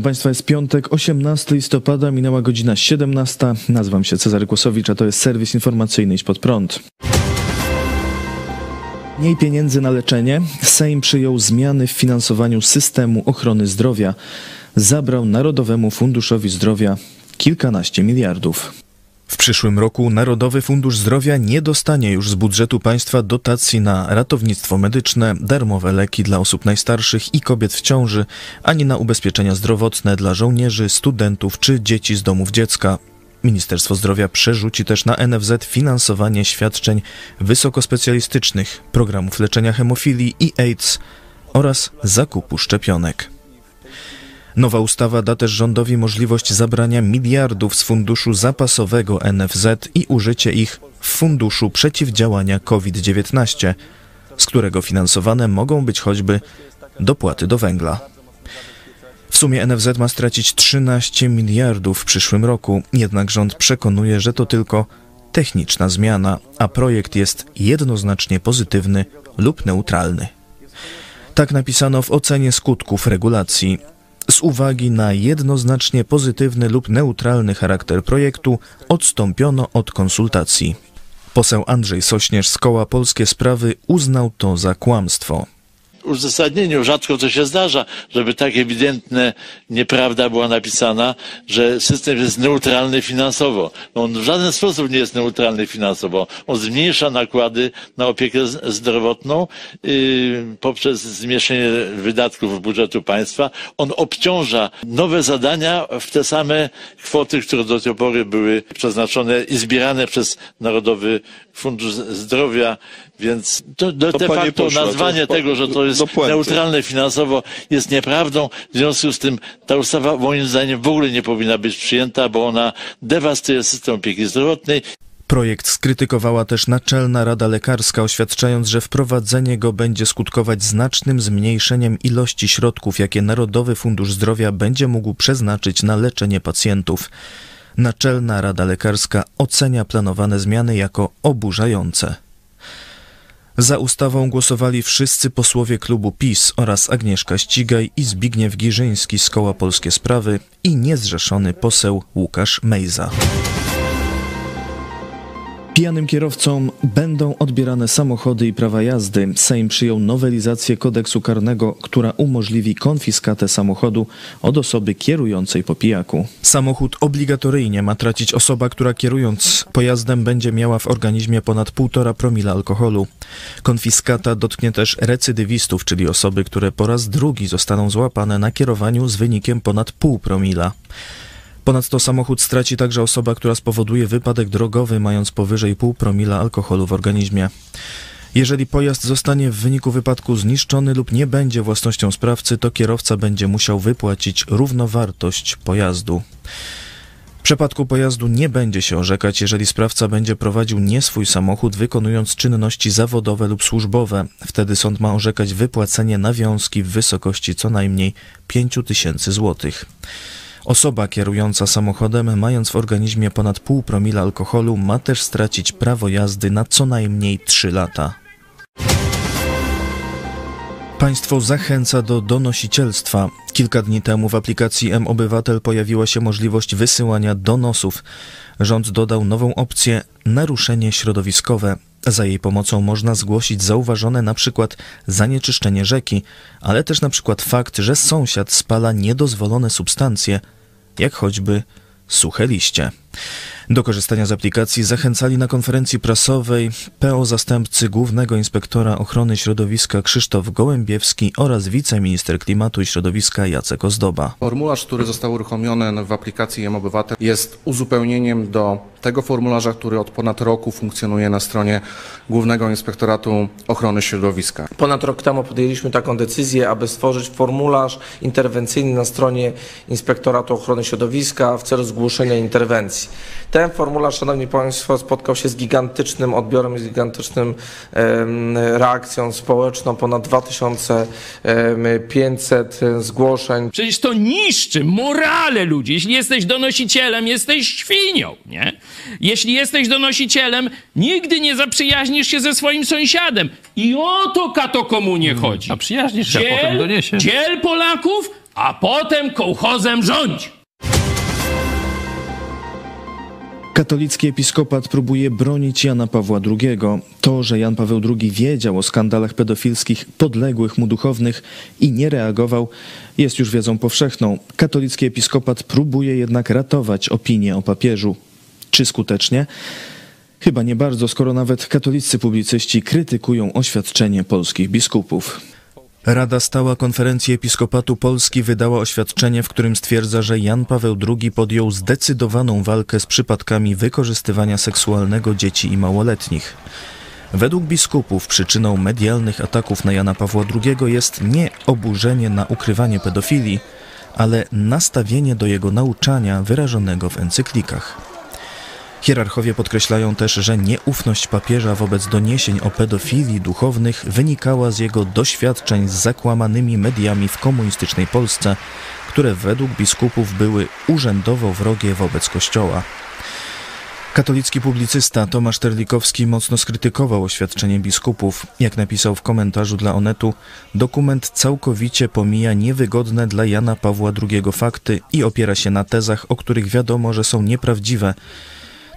Witam Państwa, jest piątek, 18 listopada, minęła godzina 17. Nazywam się Cezary Kłosowicz, a to jest serwis informacyjny Idź Pod Prąd. Mniej pieniędzy na leczenie. Sejm przyjął zmiany w finansowaniu systemu ochrony zdrowia. Zabrał Narodowemu Funduszowi Zdrowia kilkanaście miliardów. W przyszłym roku Narodowy Fundusz Zdrowia nie dostanie już z budżetu państwa dotacji na ratownictwo medyczne, darmowe leki dla osób najstarszych i kobiet w ciąży, ani na ubezpieczenia zdrowotne dla żołnierzy, studentów czy dzieci z domów dziecka. Ministerstwo Zdrowia przerzuci też na NFZ finansowanie świadczeń wysokospecjalistycznych, programów leczenia hemofilii i AIDS oraz zakupu szczepionek. Nowa ustawa da też rządowi możliwość zabrania miliardów z funduszu zapasowego NFZ i użycie ich w funduszu przeciwdziałania COVID-19, z którego finansowane mogą być choćby dopłaty do węgla. W sumie NFZ ma stracić 13 miliardów w przyszłym roku, jednak rząd przekonuje, że to tylko techniczna zmiana, a projekt jest jednoznacznie pozytywny lub neutralny. Tak napisano w ocenie skutków regulacji. Z uwagi na jednoznacznie pozytywny lub neutralny charakter projektu odstąpiono od konsultacji. Poseł Andrzej Sośnierz z koła Polskie Sprawy uznał to za kłamstwo uzasadnieniu rzadko to się zdarza, żeby tak ewidentne nieprawda była napisana, że system jest neutralny finansowo. No on w żaden sposób nie jest neutralny finansowo. On zmniejsza nakłady na opiekę zdrowotną yy, poprzez zmniejszenie wydatków budżetu państwa. On obciąża nowe zadania w te same kwoty, które do tej pory były przeznaczone i zbierane przez Narodowy Fundusz Zdrowia, więc to, de, de facto nazwanie to, tego, że to jest neutralne finansowo jest nieprawdą. W związku z tym ta ustawa moim zdaniem w ogóle nie powinna być przyjęta, bo ona dewastuje system opieki zdrowotnej. Projekt skrytykowała też Naczelna Rada Lekarska, oświadczając, że wprowadzenie go będzie skutkować znacznym zmniejszeniem ilości środków, jakie Narodowy Fundusz Zdrowia będzie mógł przeznaczyć na leczenie pacjentów. Naczelna Rada Lekarska ocenia planowane zmiany jako oburzające. Za ustawą głosowali wszyscy posłowie klubu PiS oraz Agnieszka Ścigaj i Zbigniew Giżyński z Koła Polskie Sprawy i niezrzeszony poseł Łukasz Mejza. Pijanym kierowcom będą odbierane samochody i prawa jazdy. Sejm przyjął nowelizację kodeksu karnego, która umożliwi konfiskatę samochodu od osoby kierującej po pijaku. Samochód obligatoryjnie ma tracić osoba, która kierując pojazdem będzie miała w organizmie ponad 1,5 promila alkoholu. Konfiskata dotknie też recydywistów, czyli osoby, które po raz drugi zostaną złapane na kierowaniu z wynikiem ponad pół promila. Ponadto samochód straci także osoba, która spowoduje wypadek drogowy, mając powyżej pół promila alkoholu w organizmie. Jeżeli pojazd zostanie w wyniku wypadku zniszczony lub nie będzie własnością sprawcy, to kierowca będzie musiał wypłacić równowartość pojazdu. W przypadku pojazdu nie będzie się orzekać, jeżeli sprawca będzie prowadził nie swój samochód, wykonując czynności zawodowe lub służbowe. Wtedy sąd ma orzekać wypłacenie nawiązki w wysokości co najmniej 5 tysięcy złotych. Osoba kierująca samochodem, mając w organizmie ponad pół promila alkoholu, ma też stracić prawo jazdy na co najmniej 3 lata. Państwo zachęca do donosicielstwa. Kilka dni temu w aplikacji M-Obywatel pojawiła się możliwość wysyłania donosów. Rząd dodał nową opcję naruszenie środowiskowe. Za jej pomocą można zgłosić zauważone na przykład zanieczyszczenie rzeki, ale też na przykład fakt, że sąsiad spala niedozwolone substancje, jak choćby suche liście. Do korzystania z aplikacji zachęcali na konferencji prasowej PO zastępcy głównego inspektora ochrony środowiska Krzysztof Gołębiewski oraz wiceminister klimatu i środowiska Jacek Ozdoba. Formularz, który został uruchomiony w aplikacji M-Obywatel jest uzupełnieniem do tego formularza, który od ponad roku funkcjonuje na stronie Głównego Inspektoratu Ochrony Środowiska. Ponad rok temu podjęliśmy taką decyzję, aby stworzyć formularz interwencyjny na stronie Inspektoratu Ochrony Środowiska w celu zgłoszenia interwencji. Ten formularz, Szanowni Państwo, spotkał się z gigantycznym odbiorem, z gigantycznym reakcją społeczną, ponad 2500 zgłoszeń. Przecież to niszczy morale ludzi. Jeśli jesteś donosicielem, jesteś świnią, nie? Jeśli jesteś donosicielem, nigdy nie zaprzyjaźnisz się ze swoim sąsiadem. I o to kato komunie chodzi. A przyjaźnisz się, dziel, a potem doniesiesz. Dziel Polaków, a potem kołchozem rządź. Katolicki episkopat próbuje bronić Jana Pawła II. To, że Jan Paweł II wiedział o skandalach pedofilskich podległych mu duchownych i nie reagował, jest już wiedzą powszechną. Katolicki episkopat próbuje jednak ratować opinię o papieżu. Czy skutecznie? Chyba nie bardzo, skoro nawet katolicy publicyści krytykują oświadczenie polskich biskupów. Rada Stała Konferencji Episkopatu Polski wydała oświadczenie, w którym stwierdza, że Jan Paweł II podjął zdecydowaną walkę z przypadkami wykorzystywania seksualnego dzieci i małoletnich. Według biskupów przyczyną medialnych ataków na Jana Pawła II jest nie oburzenie na ukrywanie pedofilii, ale nastawienie do jego nauczania wyrażonego w encyklikach. Hierarchowie podkreślają też, że nieufność papieża wobec doniesień o pedofilii duchownych wynikała z jego doświadczeń z zakłamanymi mediami w komunistycznej Polsce, które według biskupów były urzędowo wrogie wobec Kościoła. Katolicki publicysta Tomasz Terlikowski mocno skrytykował oświadczenie biskupów. Jak napisał w komentarzu dla Onetu, dokument całkowicie pomija niewygodne dla Jana Pawła II fakty i opiera się na tezach, o których wiadomo, że są nieprawdziwe.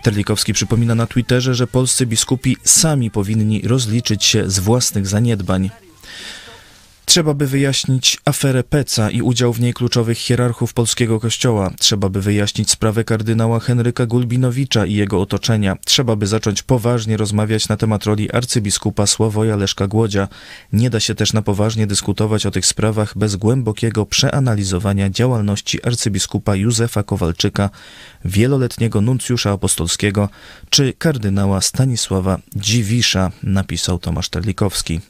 Terlikowski przypomina na Twitterze, że polscy biskupi sami powinni rozliczyć się z własnych zaniedbań. Trzeba by wyjaśnić aferę Peca i udział w niej kluczowych hierarchów polskiego kościoła. Trzeba by wyjaśnić sprawę kardynała Henryka Gulbinowicza i jego otoczenia. Trzeba by zacząć poważnie rozmawiać na temat roli arcybiskupa Sławoja Leszka Głodzia. Nie da się też na poważnie dyskutować o tych sprawach bez głębokiego przeanalizowania działalności arcybiskupa Józefa Kowalczyka, wieloletniego nuncjusza apostolskiego, czy kardynała Stanisława Dziwisza, napisał Tomasz Terlikowski.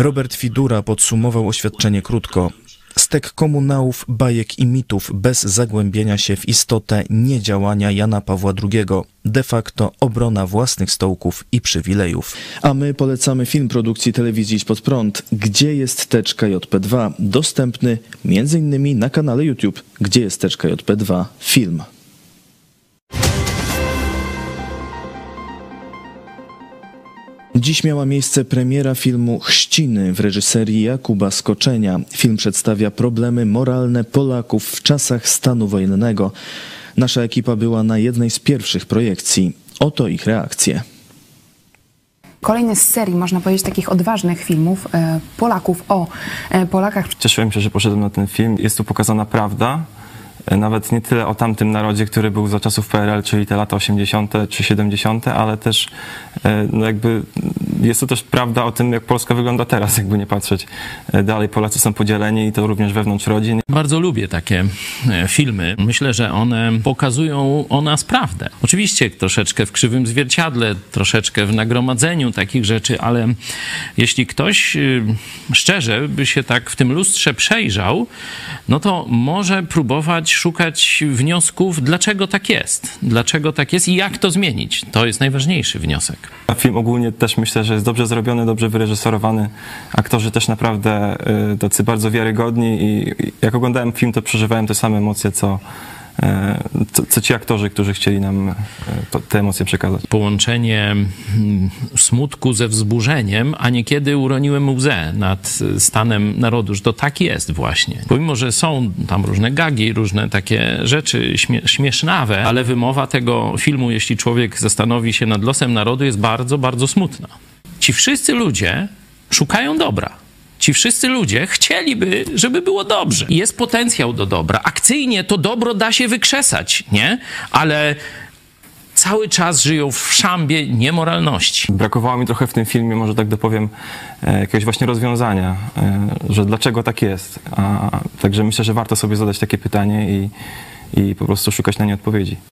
Robert Fidura podsumował oświadczenie krótko. Stek komunałów, bajek i mitów bez zagłębienia się w istotę niedziałania Jana Pawła II. De facto obrona własnych stołków i przywilejów. A my polecamy film produkcji telewizji Idź Pod Prąd. Gdzie jest teczka JP2? Dostępny m.in. na kanale YouTube. Gdzie jest teczka JP2? Film. Dziś miała miejsce premiera filmu Chrzciny w reżyserii Jakuba Skoczenia. Film przedstawia problemy moralne Polaków w czasach stanu wojennego. Nasza ekipa była na jednej z pierwszych projekcji. Oto ich reakcje. Kolejny z serii, można powiedzieć, takich odważnych filmów e, Polaków o e, Polakach. Cieszyłem się, że poszedłem na ten film. Jest tu pokazana prawda, nawet nie tyle o tamtym narodzie, który był za czasów PRL, czyli te lata 80. czy 70., ale też no jakby jest to też prawda o tym, jak Polska wygląda teraz, jakby nie patrzeć. Dalej Polacy są podzieleni i to również wewnątrz rodzin. Bardzo lubię takie filmy. Myślę, że one pokazują o nas prawdę. Oczywiście troszeczkę w krzywym zwierciadle, troszeczkę w nagromadzeniu takich rzeczy, ale jeśli ktoś szczerze by się tak w tym lustrze przejrzał, no to może próbować szukać wniosków, dlaczego tak jest, dlaczego tak jest i jak to zmienić. To jest najważniejszy wniosek. A film ogólnie też myślę, że jest dobrze zrobiony, dobrze wyreżyserowany. Aktorzy też naprawdę y, tacy bardzo wiarygodni i jak oglądałem film, to przeżywałem te same emocje, co, co, co ci aktorzy, którzy chcieli nam to, te emocje przekazać. Połączenie mm, smutku ze wzburzeniem, a niekiedy uroniłem łzę nad stanem narodu, że to tak jest właśnie. Pomimo, że są tam różne gagi, różne takie rzeczy śmie śmiesznawe, ale wymowa tego filmu, jeśli człowiek zastanowi się nad losem narodu, jest bardzo, bardzo smutna. Ci wszyscy ludzie szukają dobra. Ci wszyscy ludzie chcieliby, żeby było dobrze. Jest potencjał do dobra. Akcyjnie to dobro da się wykrzesać, nie? Ale cały czas żyją w szambie niemoralności. Brakowało mi trochę w tym filmie, może tak dopowiem, jakiegoś właśnie rozwiązania, że dlaczego tak jest. A, także myślę, że warto sobie zadać takie pytanie i, i po prostu szukać na nie odpowiedzi.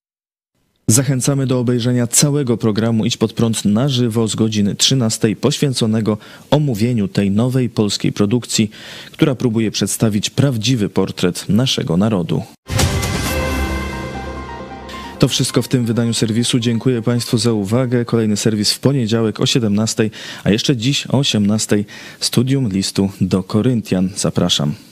Zachęcamy do obejrzenia całego programu Idź Pod Prąd na żywo z godziny 13 poświęconego omówieniu tej nowej polskiej produkcji, która próbuje przedstawić prawdziwy portret naszego narodu. To wszystko w tym wydaniu serwisu. Dziękuję Państwu za uwagę. Kolejny serwis w poniedziałek o 17, a jeszcze dziś o 18 studium listu do Koryntian. Zapraszam.